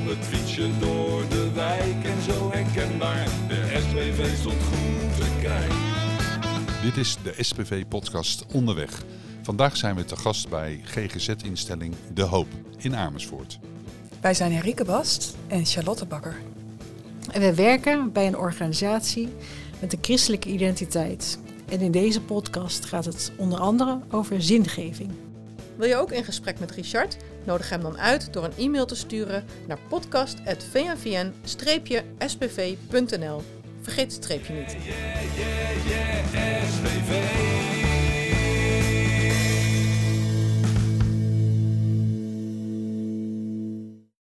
op het fietsje door de wijk en zo herkenbaar. De SPV stond goed te kijken. Dit is de SPV-podcast Onderweg. Vandaag zijn we te gast bij GGZ-instelling De Hoop in Amersfoort. Wij zijn Henrike Bast en Charlotte Bakker. En we werken bij een organisatie met een christelijke identiteit. En in deze podcast gaat het onder andere over zingeving. Wil je ook in gesprek met Richard? Nodig hem dan uit door een e-mail te sturen naar podcast.vnvn-spv.nl. Vergeet het streepje niet.